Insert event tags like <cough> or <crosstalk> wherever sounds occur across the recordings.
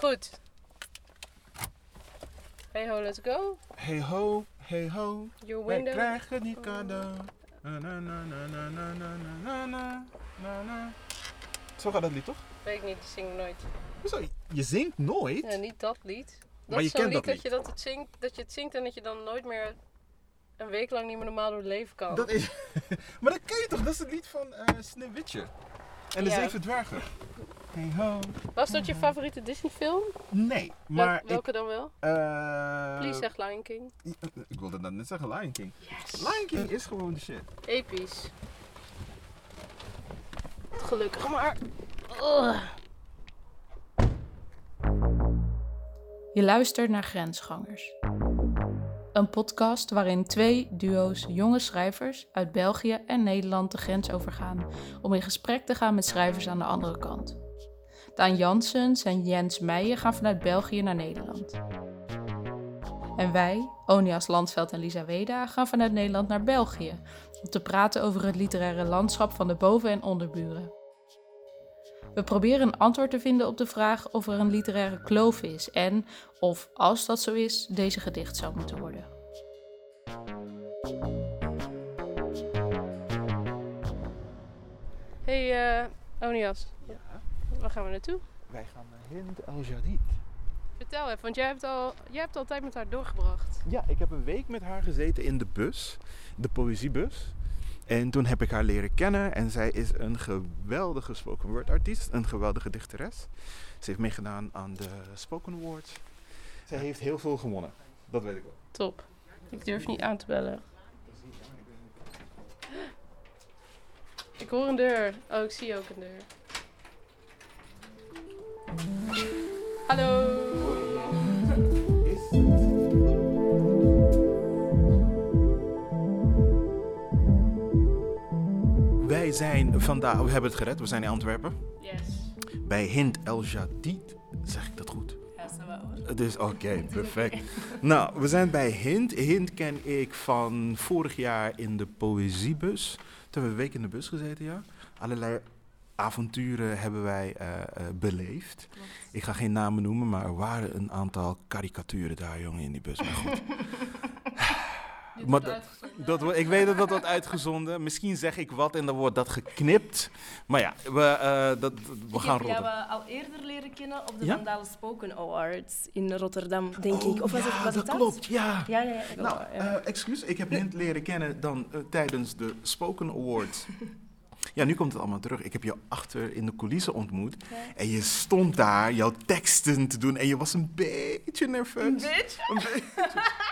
Goed. Hey ho, let's go. Hey ho, hey ho, Your wij window. krijgen die cadeau. Na, na, na, na, na, na, na, na, na, na, na. Zo gaat dat lied toch? Weet ik niet, ik zing nooit. Hoezo? Je zingt nooit? Ja, niet dat lied. Dat Maar je is zo'n kent lied dat dat je, dat, het zingt, dat je het zingt en dat je dan nooit meer een week lang niet meer normaal door het leven kan. Dat is... maar dat ken je toch? Dat is het lied van eh Sneeuwwitje. En de Ja. Zeven Dwergen. Hey ho. Was dat je favoriete Disney film? Nee, maar welke dan wel? eh, Please zeg Lion King. Ik wilde dat net zeggen, Lion King. Yes. Lion King is gewoon de shit. Episch. Gelukkig maar. Ugh. Je luistert naar Grensgangers. Een podcast waarin twee duo's jonge schrijvers uit België en Nederland de grens overgaan om in gesprek te gaan met schrijvers aan de andere kant. Daan Janssens en Jens Meijer gaan vanuit België naar Nederland. En wij, Onias Landveld en Lisa Weda, gaan vanuit Nederland naar België om te praten over het literaire landschap van de boven- en onderburen. We proberen een antwoord te vinden op de vraag of er een literaire kloof is en of, als dat zo is, deze gedicht zou moeten worden. Hey, eh Onias. Waar gaan we naartoe? Wij gaan naar Hind El Jadid. Vertel even, want jij hebt, al, jij hebt al tijd met haar doorgebracht. Ja, ik heb een week met haar gezeten in de bus, de poëziebus. En toen heb ik haar leren kennen en zij is een geweldige spoken word artiest, een geweldige dichteres. Ze heeft meegedaan aan de Spoken Awards. Zij heeft heel veel gewonnen, dat weet ik wel. Top. Ik durf niet aan te bellen. Ik hoor een deur. Oh, ik zie ook een deur. Hallo. Wij zijn vandaag, we hebben het gered, we zijn in Antwerpen. Yes. Bij Hind El Jadid, zeg ik dat goed? Ja, dat wel. Dus oké, perfect. nou, we zijn bij Hint. Hint ken ik van vorig jaar in de poëziebus. Toen hebben we een week in de bus gezeten, ja. Allerlei avonturen hebben wij eh, eh, beleefd. Ik ga geen namen noemen, maar er waren een aantal karikaturen daar, jongen, in die bus. Maar goed. <laughs> Maar dat, dat, ik weet dat dat wordt uitgezonden. Misschien zeg ik wat en dan wordt dat geknipt. Maar ja, we, eh, dat, we Ik gaan heb rollen. eh, al eerder leren kennen op de Ja? Vandalen Spoken Awards in Rotterdam, denk ik. Of was Oh, het, ja, was dat het klopt, ja. Ja, ja, ja. Nou, ja. eh, excuus, ik heb Hint leren kennen dan tijdens de Spoken Awards. <laughs> Ja, nu komt het allemaal terug. Ik heb jou achter in de coulissen ontmoet. En je stond daar jouw teksten te doen en je was een beetje nerveus. Een beetje. <laughs>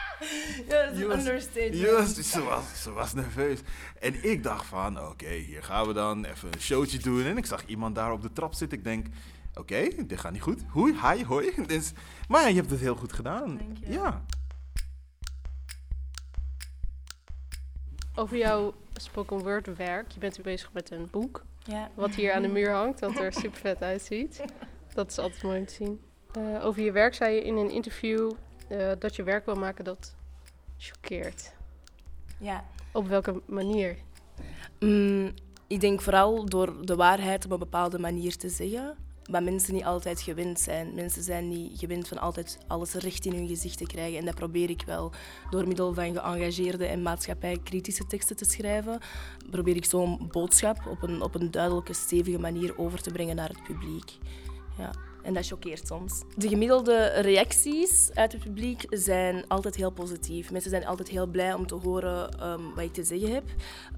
Ja, dat is Je een understatement. Yes, ze, was, ze was nerveus. En ik dacht van, oké, hier gaan we dan even een showtje doen. En ik zag iemand daar op de trap zitten. Ik denk, oké, dit gaat niet goed. Hoi, hi, hoi. <laughs> Dus, maar ja, je hebt het heel goed gedaan. Dank je. Ja. Over jouw spoken word werk. Je bent nu bezig met een boek. Ja. Wat hier aan de muur <laughs> hangt, dat er super vet uitziet. Dat is altijd mooi om te zien. Eh, over je werk zei je in een interview eh, dat je werk wil maken dat choqueert. ja. Op welke manier? Mm, ik denk vooral door de waarheid op een bepaalde manier te zeggen. Wat mensen niet altijd gewend zijn. Mensen zijn niet gewend van altijd alles recht in hun gezicht te krijgen. En dat probeer ik wel door middel van geëngageerde en maatschappijkritische teksten te schrijven. Probeer ik zo'n boodschap op een, op een duidelijke, stevige manier over te brengen naar het publiek. Ja. En dat choqueert soms. De gemiddelde reacties uit het publiek zijn altijd heel positief. Mensen zijn altijd heel blij om te horen ehm, wat ik te zeggen heb.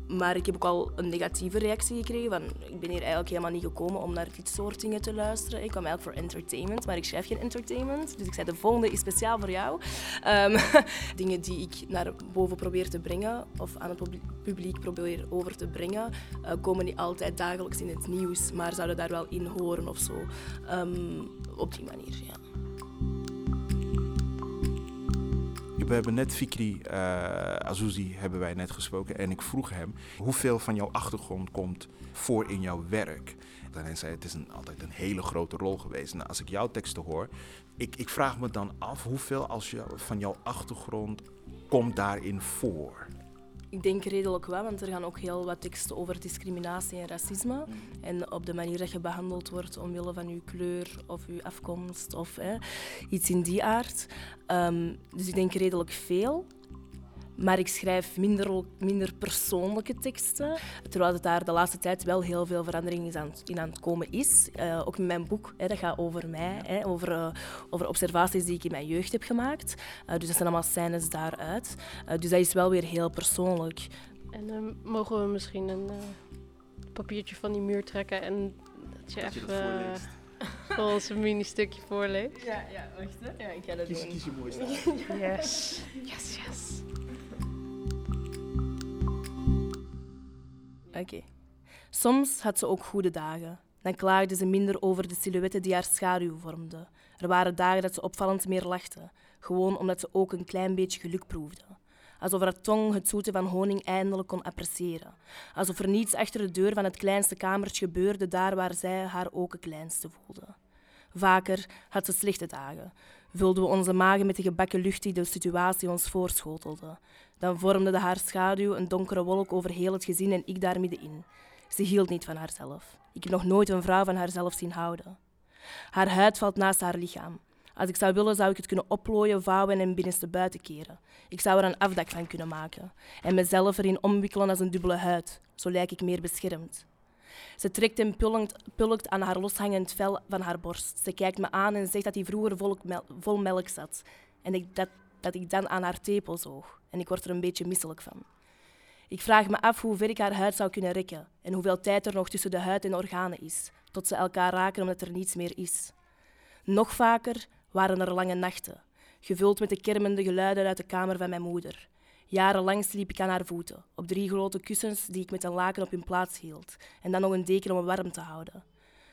Maar ik heb ook al een negatieve reactie gekregen. Van, ik ben hier eigenlijk helemaal niet gekomen om naar dit soort dingen te luisteren. Ik kwam eigenlijk voor entertainment, maar ik schrijf geen entertainment. Dus ik zei, de volgende is speciaal voor jou. Ehm, <laughs> dingen die ik naar boven probeer te brengen, of aan het publiek- probeer over te brengen, eh, komen niet altijd dagelijks in het nieuws, maar zouden daar wel in horen of zo. Ehm, op die manier, ja. We hebben net Fikri eh Azouzi hebben wij net gesproken en ik vroeg hem hoeveel van jouw achtergrond komt voor in jouw werk. En hij zei het is een, altijd een hele grote rol geweest. Nou, als ik jouw teksten hoor, ik, ik vraag me dan af hoeveel als je, van jouw achtergrond komt daarin voor. Ik denk redelijk wel, want er gaan ook heel wat teksten over discriminatie en racisme. En op de manier dat je behandeld wordt omwille van je kleur of je afkomst of hè, iets in die aard. Ehm, dus ik denk redelijk veel. Maar ik schrijf minder, minder persoonlijke teksten. Terwijl het daar de laatste tijd wel heel veel verandering is aan, in aan het komen is. Uh, ook met mijn boek, hè, dat gaat over mij. Hè, over, uh, over observaties die ik in mijn jeugd heb gemaakt. Uh, dus dat zijn allemaal scènes daaruit. dus dat is wel weer heel persoonlijk. En mogen we misschien een papiertje van die muur trekken en dat je dat even... Je voor <laughs> ons een mini-stukje voorleest. Ja, ja, wacht hè. Ja, ik ga dat kies, doen. Kies je mooiste. <laughs> yes. Yes, yes. Soms had ze ook goede dagen. Dan klaagde ze minder over de silhouetten die haar schaduw vormden. Er waren dagen dat ze opvallend meer lachte, gewoon omdat ze ook een klein beetje geluk proefde. Alsof haar tong het zoete van honing eindelijk kon appreciëren. Alsof er niets achter de deur van het kleinste kamertje gebeurde, daar waar zij haar ook het kleinste voelde. Vaker had ze slechte dagen. Vulden we onze magen met de gebakken lucht die de situatie ons voorschotelde. Dan vormde de haar schaduw een donkere wolk over heel het gezin en ik daar middenin. Ze hield niet van haarzelf. Ik heb nog nooit een vrouw van haarzelf zien houden. Haar huid valt naast haar lichaam. Als ik zou willen, zou ik het kunnen oplooien, vouwen en binnenste buiten keren. Ik zou er een afdak van kunnen maken en mezelf erin omwikkelen als een dubbele huid. Zo lijk ik meer beschermd. Ze trekt en pulkt, aan haar loshangend vel van haar borst. Ze kijkt me aan en zegt dat hij vroeger vol, melk zat en ik, dat, dat ik dan aan haar tepel zoog. En ik word er een beetje misselijk van. Ik vraag me af hoe ver ik haar huid zou kunnen rekken en hoeveel tijd er nog tussen de huid en organen is, tot ze elkaar raken omdat er niets meer is. Nog vaker waren er lange nachten, gevuld met de kermende geluiden uit de kamer van mijn moeder. Jarenlang sliep ik aan haar voeten, op drie grote kussens die ik met een laken op hun plaats hield, en dan nog een deken om me warm te houden.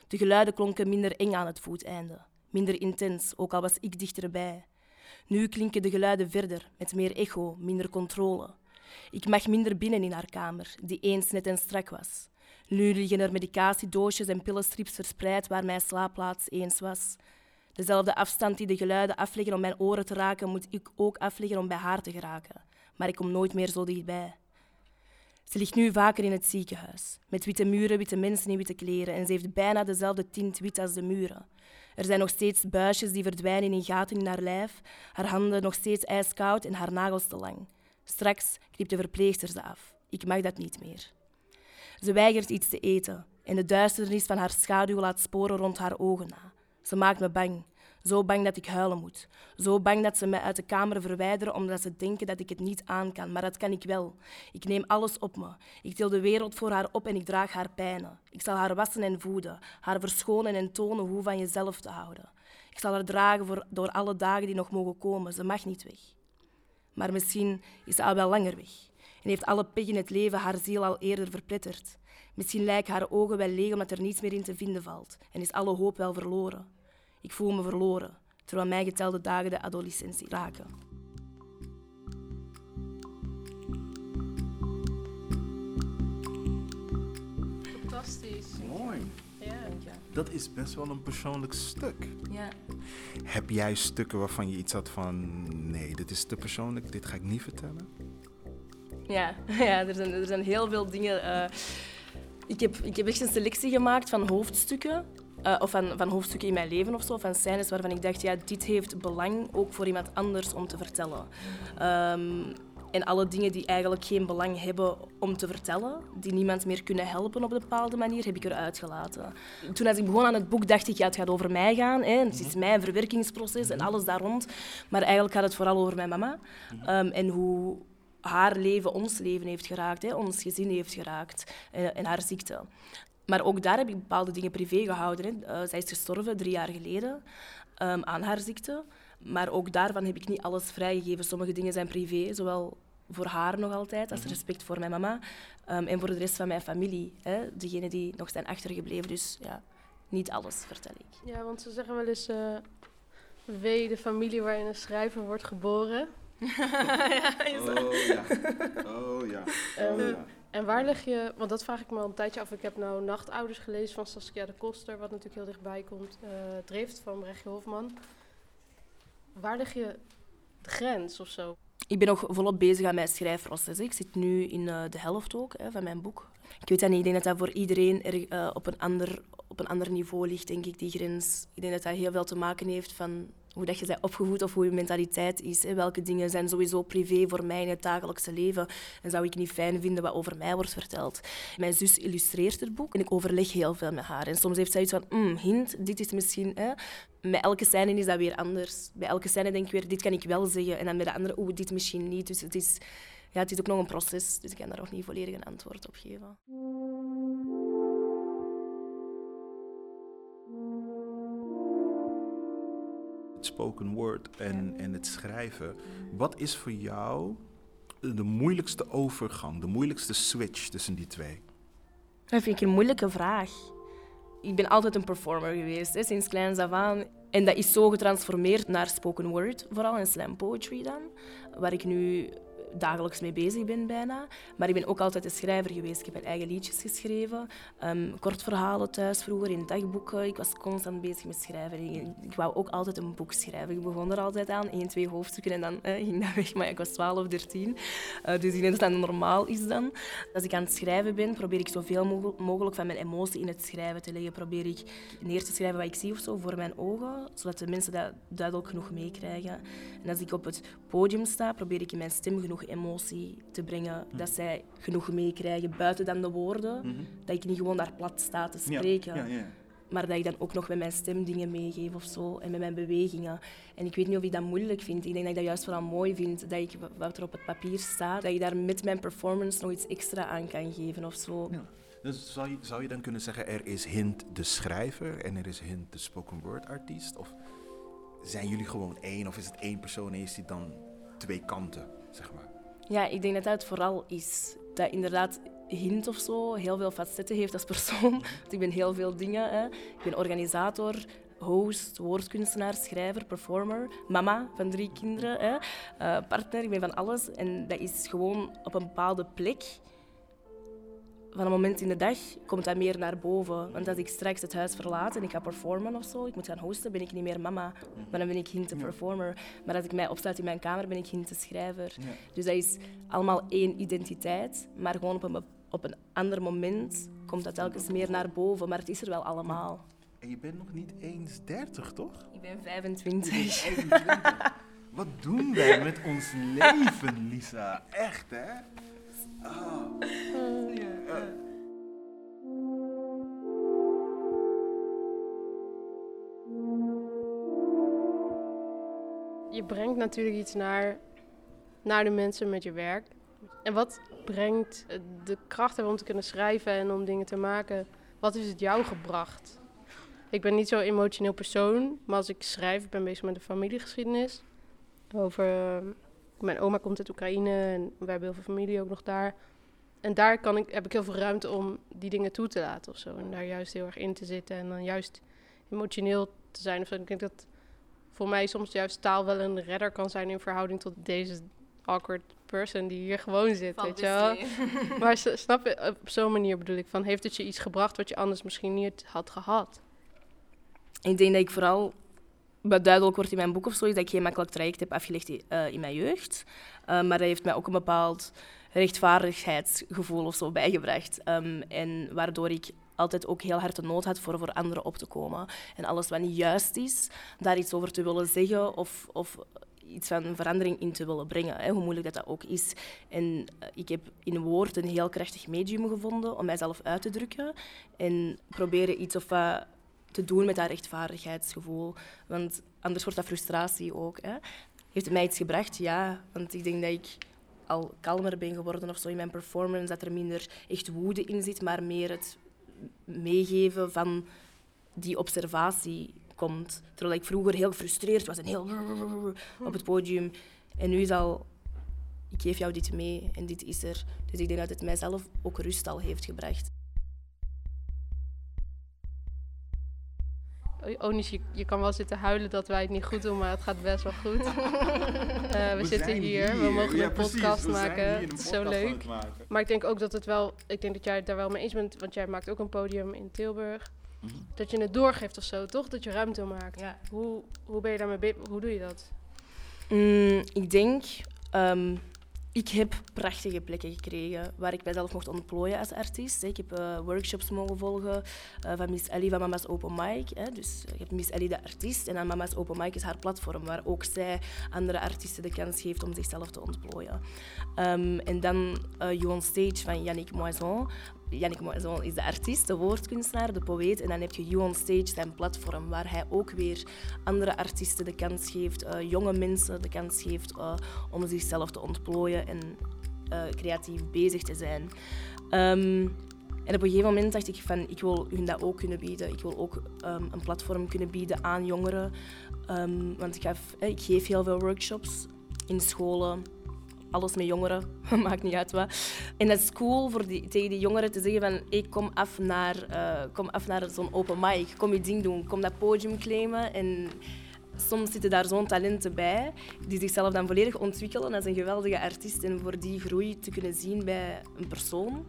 De geluiden klonken minder eng aan het voeteinde, minder intens, ook al was ik dichterbij. Nu klinken de geluiden verder, met meer echo, minder controle. Ik mag minder binnen in haar kamer, die eens net en strak was. Nu liggen er medicatiedoosjes en pillenstrips verspreid waar mijn slaapplaats eens was. Dezelfde afstand die de geluiden afleggen om mijn oren te raken, moet ik ook afleggen om bij haar te geraken. Maar ik kom nooit meer zo dichtbij. Ze ligt nu vaker in het ziekenhuis, met witte muren, witte mensen in witte kleren en ze heeft bijna dezelfde tint wit als de muren. Er zijn nog steeds buisjes die verdwijnen in gaten in haar lijf, haar handen nog steeds ijskoud en haar nagels te lang. Straks knipt de verpleegster ze af. Ik mag dat niet meer. Ze weigert iets te eten en de duisternis van haar schaduw laat sporen rond haar ogen na. Ze maakt me bang. Zo bang dat ik huilen moet. Zo bang dat ze mij uit de kamer verwijderen omdat ze denken dat ik het niet aan kan. Maar dat kan ik wel. Ik neem alles op me. Ik til de wereld voor haar op en ik draag haar pijnen. Ik zal haar wassen en voeden, haar verschonen en tonen hoe van jezelf te houden. Ik zal haar dragen door alle dagen die nog mogen komen. Ze mag niet weg. Maar misschien is ze al wel langer weg en heeft alle pech in het leven haar ziel al eerder verpletterd. Misschien lijken haar ogen wel leeg omdat er niets meer in te vinden valt en is alle hoop wel verloren. Ik voel me verloren, terwijl mij getelde dagen de adolescentie raken. Fantastisch. Mooi. Ja. Dat is best wel een persoonlijk stuk. Ja. Heb jij stukken waarvan je iets had van... nee, dit is te persoonlijk, dit ga ik niet vertellen? Ja, <laughs> ja er, zijn, er zijn heel veel dingen... Uh, ik, heb, ik heb echt een selectie gemaakt van hoofdstukken uh, of van, van hoofdstukken in mijn leven of zo, van scènes waarvan ik dacht, ja, dit heeft belang ook voor iemand anders om te vertellen. Um, en alle dingen die eigenlijk geen belang hebben om te vertellen, die niemand meer kunnen helpen op een bepaalde manier, heb ik eruit gelaten. Toen als ik begon aan het boek, dacht ik, ja, het gaat over mij gaan. Hè. Het is mijn verwerkingsproces en alles daar rond. Maar eigenlijk gaat het vooral over mijn mama. Um, en hoe haar leven ons leven heeft geraakt, hè, ons gezin heeft geraakt en, en haar ziekte. Maar ook daar heb ik bepaalde dingen privé gehouden. Hè. Uh, zij is gestorven drie jaar geleden um, aan haar ziekte. Maar ook daarvan heb ik niet alles vrijgegeven. Sommige dingen zijn privé, zowel voor haar nog altijd, als mhm. respect voor mijn mama. Um, en voor de rest van mijn familie, hè, degenen die nog zijn achtergebleven. Dus ja, niet alles vertel ik. Ja, want ze zeggen wel eens... Uh, wee de familie waarin een schrijver wordt geboren. <laughs> ja, oh ja. Oh ja. Um, oh, ja. En waar leg je, want dat vraag ik me al een tijdje af. Ik heb nou Nachtouders gelezen van Saskia de Koster, wat natuurlijk heel dichtbij komt. Uh, Drift van Brechtje Hofman. Waar leg je de grens of zo? ik ben nog volop bezig aan mijn schrijfproces. Ik zit nu in eh, de helft ook hè, van mijn boek. Ik weet dat niet. Ik denk dat dat voor iedereen er, uh, op, een ander, op een ander niveau ligt, denk ik, die grens. Ik denk dat dat heel veel te maken heeft van hoe dat je bent opgevoed of hoe je mentaliteit is. Hè. Welke dingen zijn sowieso privé voor mij in het dagelijkse leven en zou ik niet fijn vinden wat over mij wordt verteld. Mijn zus illustreert het boek en ik overleg heel veel met haar. En soms heeft zij iets van, mm, hint, dit is misschien... Hè. Met elke scène is dat weer anders. Bij elke scène denk ik weer, dit kan ik wel zeggen. En dan bij de andere, oeh, dit misschien niet. Dus het is, ja, het is ook nog een proces, dus ik kan daar nog niet volledig een antwoord op geven. Spoken word en, en het schrijven. Wat is voor jou de moeilijkste overgang, de moeilijkste switch tussen die twee? Dat vind ik een moeilijke vraag. Ik ben altijd een performer geweest, hè, sinds kleins af aan. En dat is zo getransformeerd naar spoken word, vooral in slam poetry dan. Waar ik nu dagelijks mee bezig ben bijna. Maar ik ben ook altijd een schrijver geweest. Ik heb eigen liedjes geschreven, um, kortverhalen thuis vroeger in dagboeken. Ik was constant bezig met schrijven. Ik, wou ook altijd een boek schrijven. Ik begon er altijd aan, één, twee hoofdstukken en dan eh, ging dat weg. Maar ik was 12 of 13, uh, dus ik denk dat dat normaal is dan. Als ik aan het schrijven ben, probeer ik zoveel mogelijk van mijn emotie in het schrijven te leggen. Probeer ik neer te schrijven wat ik zie of zo voor mijn ogen, zodat de mensen dat duidelijk genoeg meekrijgen. En als ik op het podium sta, probeer ik in mijn stem genoeg emotie te brengen. Dat zij genoeg meekrijgen buiten dan de woorden. Mhm. Dat ik niet gewoon daar plat sta te spreken. Ja, ja, maar dat ik dan ook nog met mijn stem dingen meegeef of zo. En met mijn bewegingen. En ik weet niet of ik dat moeilijk vind. Ik denk dat ik dat juist vooral mooi vind. Dat ik wat er op het papier staat, dat je daar met mijn performance nog iets extra aan kan geven of zo. Dus zou je, zou je dan kunnen zeggen, er is Hint de schrijver en er is Hint de spoken word artiest? Of zijn jullie gewoon één? Of is het één persoon en is die dan twee kanten, zeg maar? Ja, ik denk dat dat het vooral is. Dat inderdaad Hint of zo heel veel facetten heeft als persoon. <laughs> Want ik ben heel veel dingen. Hè. Ik ben organisator, host, woordkunstenaar, schrijver, performer, mama van drie kinderen, hè. Uh, partner, ik ben van alles. En dat is gewoon op een bepaalde plek van een moment in de dag komt dat meer naar boven. Want als ik straks het huis verlaat en ik ga performen of zo, ik moet gaan hosten, ben ik niet meer mama. Maar dan ben ik hint de performer. Maar als ik mij opsluit in mijn kamer, ben ik hint de schrijver. Dus dat is allemaal één identiteit, maar gewoon op een, op een ander moment komt dat telkens meer naar boven. Maar het is er wel allemaal. En je bent nog niet eens 30, toch? Ik ben 25. 25. Wat doen wij met ons leven, Lisa? Echt, hè? Oh. Je brengt natuurlijk iets naar, naar de mensen met je werk. En wat brengt de kracht om te kunnen schrijven en om dingen te maken? Wat is het jou gebracht? Ik ben niet zo'n emotioneel persoon, maar als ik schrijf, ben bezig met de familiegeschiedenis. Over mijn oma komt uit Oekraïne en wij hebben heel veel familie ook nog daar. En daar kan ik, heb ik heel veel ruimte om die dingen toe te laten of zo. En daar juist heel erg in te zitten en dan juist emotioneel te zijn. Of zo. Ik denk dat voor mij soms juist taal wel een redder kan zijn in verhouding tot deze awkward person die hier gewoon zit, weet je wel. <laughs> maar snap je, op zo'n manier bedoel ik, van heeft het je iets gebracht wat je anders misschien niet had gehad? Ik denk dat ik vooral wat duidelijk wordt in mijn boek of zo, is dat ik geen makkelijk traject heb afgelegd uh, in mijn jeugd. Uh, maar dat heeft mij ook een bepaald rechtvaardigheidsgevoel of zo bijgebracht. Um, en waardoor ik altijd ook heel hard de nood had voor voor anderen op te komen. En alles wat niet juist is, daar iets over te willen zeggen of, of iets van verandering in te willen brengen, hè, hoe moeilijk dat, dat ook is. En eh, ik heb in woord een heel krachtig medium gevonden om mijzelf uit te drukken en proberen iets of te doen met dat rechtvaardigheidsgevoel. Want anders wordt dat frustratie ook. Hè. Heeft het mij iets gebracht? Ja, want ik denk dat ik al kalmer ben geworden of zo in mijn performance, dat er minder echt woede in zit, maar meer het meegeven van die observatie komt. Terwijl ik vroeger heel gefrustreerd was en heel op het podium. En nu is al, ik geef jou dit mee en dit is er. Dus ik denk dat het mijzelf ook rust al heeft gebracht. Onis, je, je kan wel zitten huilen dat wij het niet goed doen, maar het gaat best wel goed. <laughs> uh, we, zitten hier. we mogen een podcast maken. Zo leuk. Maar ik denk ook dat het wel, ik denk dat jij het daar wel mee eens bent, want jij maakt ook een podium in Tilburg. Mhm. Dat je het doorgeeft of zo, toch? Dat je ruimte maakt. Ja. Hoe, hoe ben je daarmee Hoe doe je dat? Mm, ik denk Ehm, ik heb prachtige plekken gekregen waar ik mijzelf mocht ontplooien als artiest. Ik heb uh, workshops mogen volgen uh, van Miss Ellie van Mama's Open Mic. Hè. Dus je hebt Miss Ellie de artiest en dan Mama's Open Mic is haar platform waar ook zij andere artiesten de kans geeft om zichzelf te ontplooien. Um, en dan uh, Stage van Yannick Moison, Yannick is de artiest, de woordkunstenaar, de poëet. En dan heb je You on Stage, zijn platform, waar hij ook weer andere artiesten de kans geeft, uh, jonge mensen de kans geeft uh, om zichzelf te ontplooien en uh, creatief bezig te zijn. Um, en op een gegeven moment dacht ik van, ik wil hun dat ook kunnen bieden. Ik wil ook um, een platform kunnen bieden aan jongeren. Um, want ik, ik geef heel veel workshops in scholen, alles met jongeren, <laughs> maakt niet uit wat. En dat is cool voor die, tegen die jongeren te zeggen van ik kom af naar, uh, kom af naar zo'n open mic, kom je ding doen, kom dat podium claimen. En soms zitten daar zo'n talenten bij die zichzelf dan volledig ontwikkelen als een geweldige artiest. En voor die groei te kunnen zien bij een persoon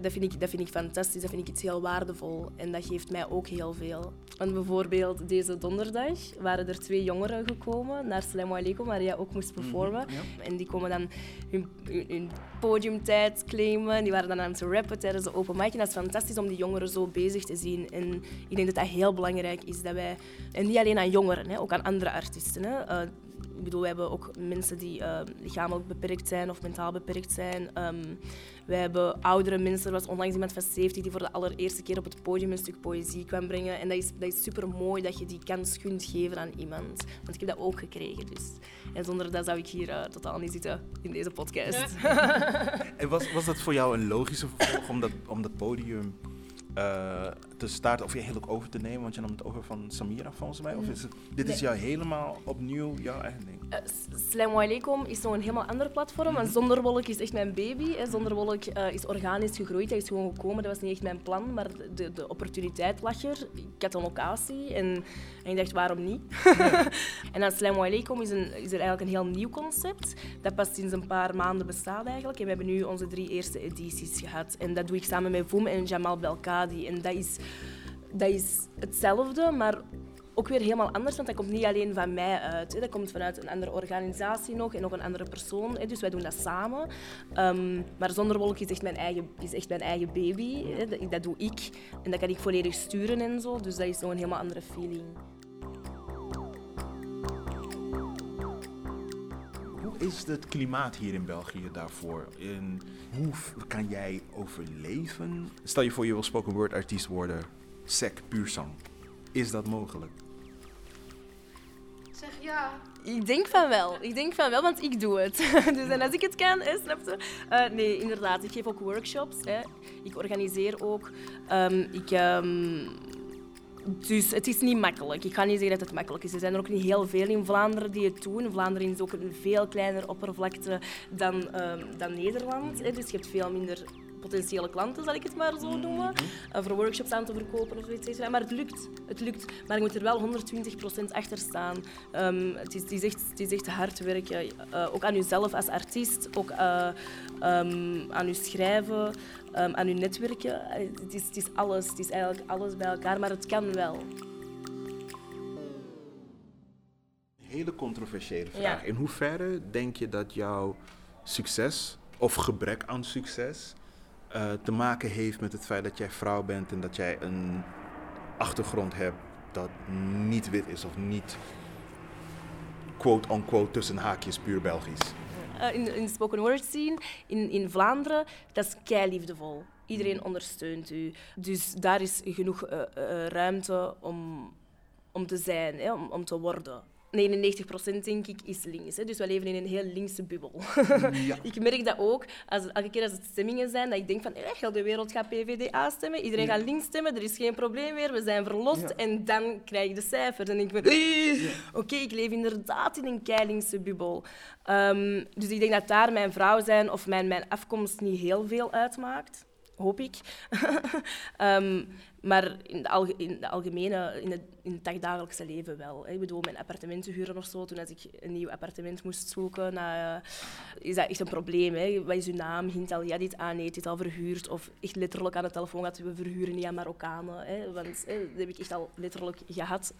dat, vind ik, dat vind ik fantastisch, dat vind ik iets heel waardevol. En dat geeft mij ook heel veel. Want bijvoorbeeld deze donderdag waren er twee jongeren gekomen naar Salam Aleikum, waar jij ook moest mhm, performen. En die komen dan hun, hun, podiumtijd claimen. Die waren dan aan het rappen tijdens de open mic. En dat is fantastisch om die jongeren zo bezig te zien. En ik denk dat dat heel belangrijk is. Dat wij, en niet alleen aan jongeren, hè, ook aan andere artiesten. Hè. Uh, ik bedoel, we hebben ook mensen die uh, lichamelijk beperkt zijn of mentaal beperkt zijn. Um, wij hebben oudere mensen. Er was onlangs iemand van 70 die voor de allereerste keer op het podium een stuk poëzie kwam brengen. En dat is, dat is super mooi dat je die kans kunt geven aan iemand. Want ik heb dat ook gekregen. Dus. En zonder dat zou ik hier uh, totaal niet zitten in deze podcast. <laughs> en was, was dat voor jou een logische vervolg om dat, om dat podium uh, of je heel ook over te nemen? Want je nam het over van Samira volgens mij. Of is het, dit is jou helemaal opnieuw jouw eigen ding? Uh, Slam Aleikum is een helemaal ander platform. Mm -hmm. Zonderwolk is echt mijn baby. Hè. Zonderwolk uh, is organisch gegroeid. Hij is gewoon gekomen. Dat was niet echt mijn plan, maar de, de opportuniteit lag er. Ik had een locatie en, en ik dacht, waarom niet? Ja. <laughs> en dan Slam Aleikum is, een, is er eigenlijk een heel nieuw concept. Dat pas sinds een paar maanden bestaat eigenlijk. En we hebben nu onze drie eerste edities gehad. En dat doe ik samen met Voem en Jamal Belkadi. En dat is dat is hetzelfde, maar ook weer helemaal anders, want dat komt niet alleen van mij uit. Dat komt vanuit een andere organisatie nog en nog een andere persoon. Dus wij doen dat samen. Um, maar Zonderwolk is echt mijn eigen, is echt mijn eigen baby. Dat, dat, doe ik. En dat kan ik volledig sturen en zo. Dus dat is nog een helemaal andere feeling. Is het klimaat hier in België daarvoor? En hoe kan jij overleven? Stel je voor je wil spoken word artiest worden sec puurzang. Is dat mogelijk? Zeg ja. Ik denk van wel. Ik denk van wel, want ik doe het. <laughs> dus en als ik het kan, hè, snap je? Uh, nee, inderdaad. Ik geef ook workshops. Hè. Ik organiseer ook. Um, ik... Um, dus het is niet makkelijk. Ik ga niet zeggen dat het makkelijk is. Er zijn er ook niet heel veel in Vlaanderen die het doen. Vlaanderen is ook een veel kleiner oppervlakte dan, um, dan Nederland. Hè. Dus je hebt veel minder potentiële klanten, zal ik het maar zo mhm. noemen, uh, voor workshops aan te verkopen of zoiets. Maar het lukt. Het lukt. Maar je moet er wel 120% achter staan. Um, het, is, het, is echt, het is echt hard werken. Uh, ook aan jezelf als artiest, ook uh, um, aan je schrijven, um, aan je netwerken. Het is, het is alles. Het is eigenlijk alles bij elkaar, maar het kan wel. Hele controversiële vraag. Ja. In hoeverre denk je dat jouw succes of gebrek aan succes uh, te maken heeft met het feit dat jij vrouw bent en dat jij een achtergrond hebt dat niet wit is of niet quote-unquote tussen haakjes puur Belgisch? Uh, in, in spoken word scene in, in Vlaanderen, dat is kei liefdevol. Iedereen mm. ondersteunt u. Dus daar is genoeg uh, ruimte om, om te zijn, hè, om, om te worden. 99% denk ik is links. Hè. Dus we leven in een heel linkse bubbel. Ja. <laughs> ik merk dat ook. Als, elke keer als het stemmingen zijn, dat ik denk van eh, heel de wereld gaat PVDA stemmen. Iedereen gaat links stemmen, er is geen probleem meer. We zijn verlost. En dan krijg ik de cijfers. En ik ben... Oké, ik leef inderdaad in een keilinkse bubbel. Um, dus ik denk dat daar mijn vrouw zijn of mijn, mijn afkomst niet heel veel uitmaakt. Hoop ik. um, <laughs> Maar in de, alge in de algemene, in het, in het dagdagelijkse leven wel. Hè. Ik bedoel, mijn appartementen huren of zo, toen als ik een nieuw appartement moest zoeken, nou, is dat echt een probleem. Hè. Wat is uw naam? Hint al, ja, dit, ah nee, dit al verhuurd. Of echt letterlijk aan de telefoon dat we verhuren niet aan Marokkanen. Hè. Want hè, dat heb ik echt al letterlijk gehad.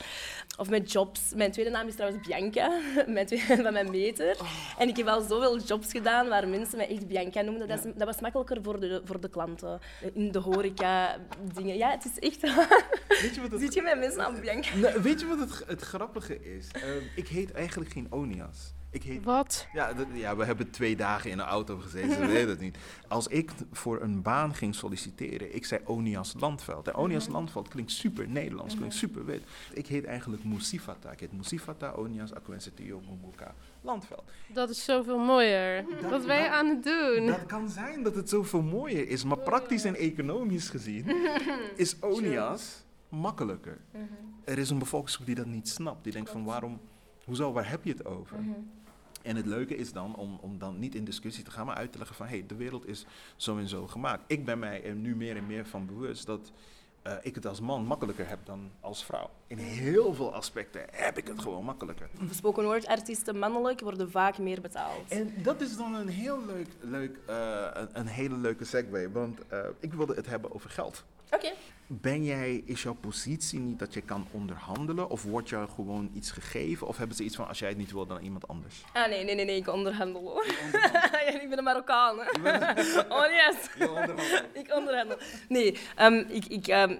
Of met jobs. Mijn tweede naam is trouwens Bianca, <laughs> mijn tweede, <laughs> van mijn meter. En ik heb al zoveel jobs gedaan waar mensen mij echt Bianca noemden. Dat, is, dat was makkelijker voor de, voor de klanten. In de horeca, dingen. Ja, het is echt... <laughs> Weet je wat het, Ziet je mijn mensen aan Bianca? Nou, weet je wat het, het grappige is? Ehm, ik heet eigenlijk geen Onias. Ik heet Wat? Ja, ja, we hebben twee dagen in een auto gezeten, ze <laughs> weten het niet. Als ik voor een baan ging solliciteren, ik zei Onias Landveld. En Onias Landveld klinkt super Nederlands, klinkt super wit. Ik heet eigenlijk Musifata. Ik heet Musifata Onias Aquensetio Mumuka Landveld. Dat is zoveel mooier. Dat- Wat ben je aan het doen? Dat kan zijn dat het zoveel mooier is, maar praktisch en economisch gezien <laughs> is Onias makkelijker. Er is een bevolkingsgroep die dat niet snapt. Die denkt van waarom, hoezo, waar heb je het over? En het leuke is dan om, om dan niet in discussie te gaan, maar uit te leggen van hé, hey, de wereld is zo en zo gemaakt. Ik ben mij er nu meer en meer van bewust dat eh, ik het als man makkelijker heb dan als vrouw. In heel veel aspecten heb ik het gewoon makkelijker. Spoken word artiesten mannelijk worden vaak meer betaald. En dat is dan een heel leuk, leuk eh, een, een hele leuke segue, want eh, ik wilde het hebben over geld. Oké. Ben jij, is jouw positie niet dat je kan onderhandelen? Of wordt jou gewoon iets gegeven? Of hebben ze iets van, als jij het niet wil, dan iemand anders? Ah, nee, nee, nee, nee, ik onderhandel hoor. ja, ik ben een Marokkaan. Hè. <laughs> oh yes. ik onderhandel. Nee, ehm, ik, ik, ehm,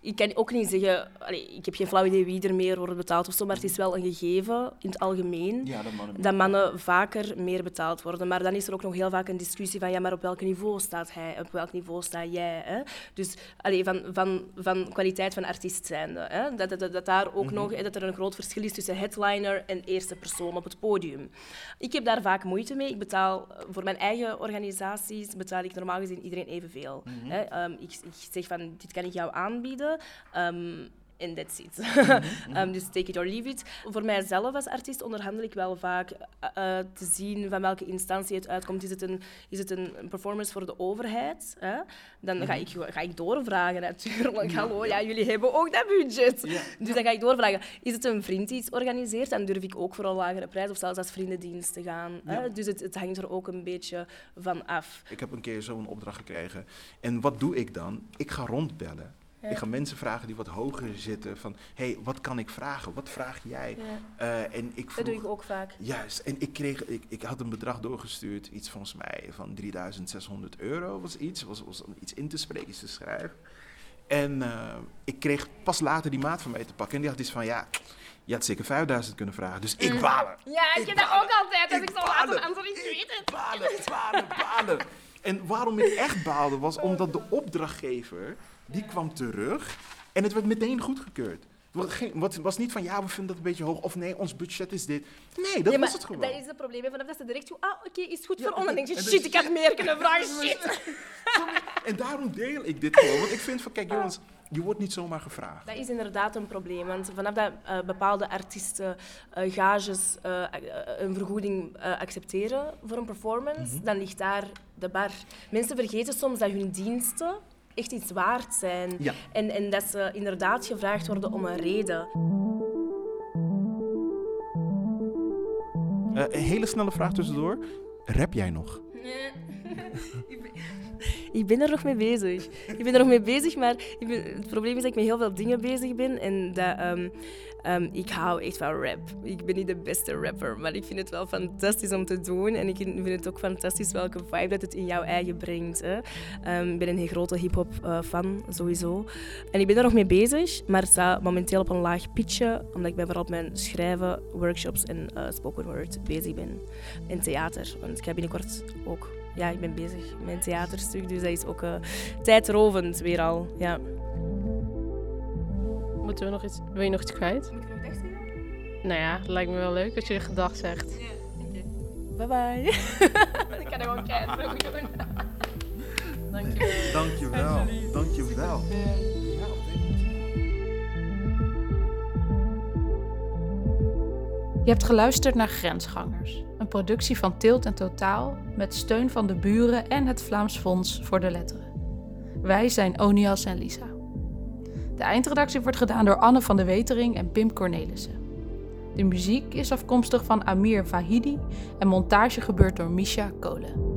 ik kan ook niet zeggen... Allee, ik heb geen flauw idee wie er meer wordt betaald of zo, maar het is wel een gegeven in het algemeen. Ja, dat mannen. dat mannen vaker meer betaald worden. Maar dan is er ook nog heel vaak een discussie van ja, maar op welk niveau staat hij? Op welk niveau sta jij? Hè? Dus allee, van, van, van kwaliteit van artiest zijnde. Hè? Dat, dat, dat daar ook nog hè, dat er een groot verschil is tussen headliner en eerste persoon op het podium. Ik heb daar vaak moeite mee. Ik betaal eh, voor mijn eigen organisaties betaal ik normaal gezien iedereen evenveel. hè? Ehm, ik, ik zeg van dit kan ik jou aanbieden. Ehm, en that's it. <laughs> Ehm, dus take it or leave it. Voor mijzelf als artiest onderhandel ik wel vaak eh, eh, te zien van welke instantie het uitkomt. Is het een, is het een performance voor de overheid? Hè? Dan ga, ik, gewoon- ga ik doorvragen natuurlijk. Hallo, ja, jullie hebben ook dat budget. Dus dan ga ik doorvragen. Is het een vriend die iets organiseert? Dan durf ik ook voor een lagere prijs of zelfs als vriendendienst te gaan. Hè? Dus het, het hangt er ook een beetje van af. Ik heb een keer zo'n opdracht gekregen. En wat doe ik dan? Ik ga rondbellen. Ik ga mensen vragen die wat hoger zitten. Van, hé, hey, wat kan ik vragen? Wat vraag jij? Eh, en ik Dat doe vroeg- ik ook vaak. Juist, en ik, kreeg, ik, ik had een bedrag doorgestuurd, iets volgens mij van 3600 euro was iets, was, was om iets in te spreken, iets te schrijven. En eh, ik kreeg pas later die maat van mij te pakken en die had iets van, ja, je had zeker 5000 kunnen vragen, dus ik balen. Ja, ik Ik heb dat ook altijd. Als Ik ik zo laat een antwoord, ik weet het. Balen, balen, balen. En waarom ik echt baalde was omdat de opdrachtgever, die kwam terug en het werd meteen goedgekeurd. Het was niet van, ja, we vinden dat een beetje hoog, of nee, ons budget is dit. Nee, dat Ja, was het gewoon. Dat is het probleem. Vanaf dat ze direct zo, ah, oké, is goed Ja, voor ons. Dan denk je, shit, ik had meer kunnen vragen, <laughs> shit. En daarom deel ik dit gewoon. Want ik vind van, kijk jongens, je wordt niet zomaar gevraagd. Dat is inderdaad een probleem, want vanaf dat eh, bepaalde artiesten eh, gages eh, een vergoeding accepteren voor een performance, Mhm. dan ligt daar de bar. Mensen vergeten soms dat hun diensten echt iets waard zijn Ja. en, en dat ze inderdaad gevraagd worden om een reden. Eh, een hele snelle vraag tussendoor. Rap jij nog? <laughs> Ik ben er nog mee bezig. Ik ben er nog mee bezig, maar ik het probleem is dat ik met heel veel dingen bezig ben. En dat, ehm, ehm, ik hou echt van rap. Ik ben niet de beste rapper, maar ik vind het wel fantastisch om te doen. En ik vind het ook fantastisch welke vibe dat het in jouw eigen brengt. Hè. Ehm, ik ben een heel grote hip-hop eh, fan, sowieso. En ik ben er nog mee bezig, maar het staat momenteel op een laag pitje, omdat ik ben vooral mijn schrijven, workshops en eh, spoken word bezig ben. En theater, want ik ga binnenkort ook ja, ik ben bezig met een theaterstuk, dus dat is ook eh, tijdrovend weer al. Ja. Moeten we nog iets... Wil je nog iets kwijt? Moet ik nog zeggen? Nou ja, lijkt me wel leuk als je de gedag zegt. Bye bye. <laughs> ik kan er gewoon keihard voor doen. <laughs> Dankjewel. Dankjewel. Dankjewel. Je hebt geluisterd naar Grensgangers, een productie van Tilt en Totaal met steun van de buren en het Vlaams Fonds voor de Letteren. Wij zijn Onias en Lisa. De eindredactie wordt gedaan door Anne van de Wetering en Pim Cornelissen. De muziek is afkomstig van Amir Vahidi en montage gebeurt door Misha Kolen.